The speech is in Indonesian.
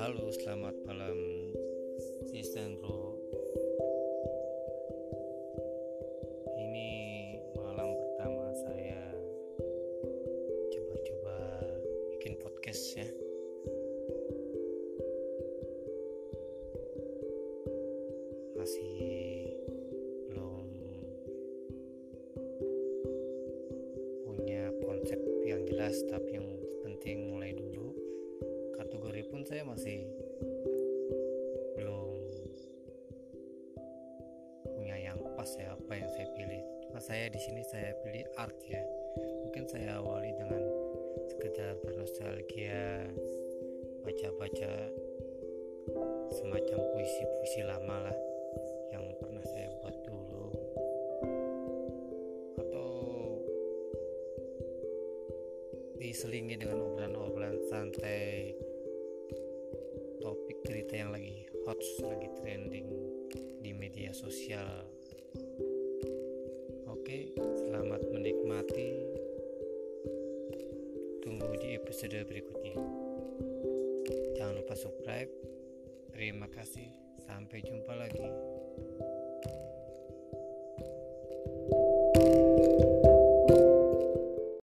Halo, selamat malam Sis dan Ini malam pertama saya coba-coba bikin podcast ya. Masih belum punya konsep yang jelas tapi yang saya masih belum punya yang pas ya apa yang saya pilih. Cuma saya di sini saya pilih art ya. Mungkin saya awali dengan sekedar bernostalgia baca-baca semacam puisi-puisi lama lah yang pernah saya buat dulu. Atau diselingi dengan obrolan-obrolan santai cerita yang lagi hot lagi trending di media sosial. Oke selamat menikmati. Tunggu di episode berikutnya. Jangan lupa subscribe. Terima kasih. Sampai jumpa lagi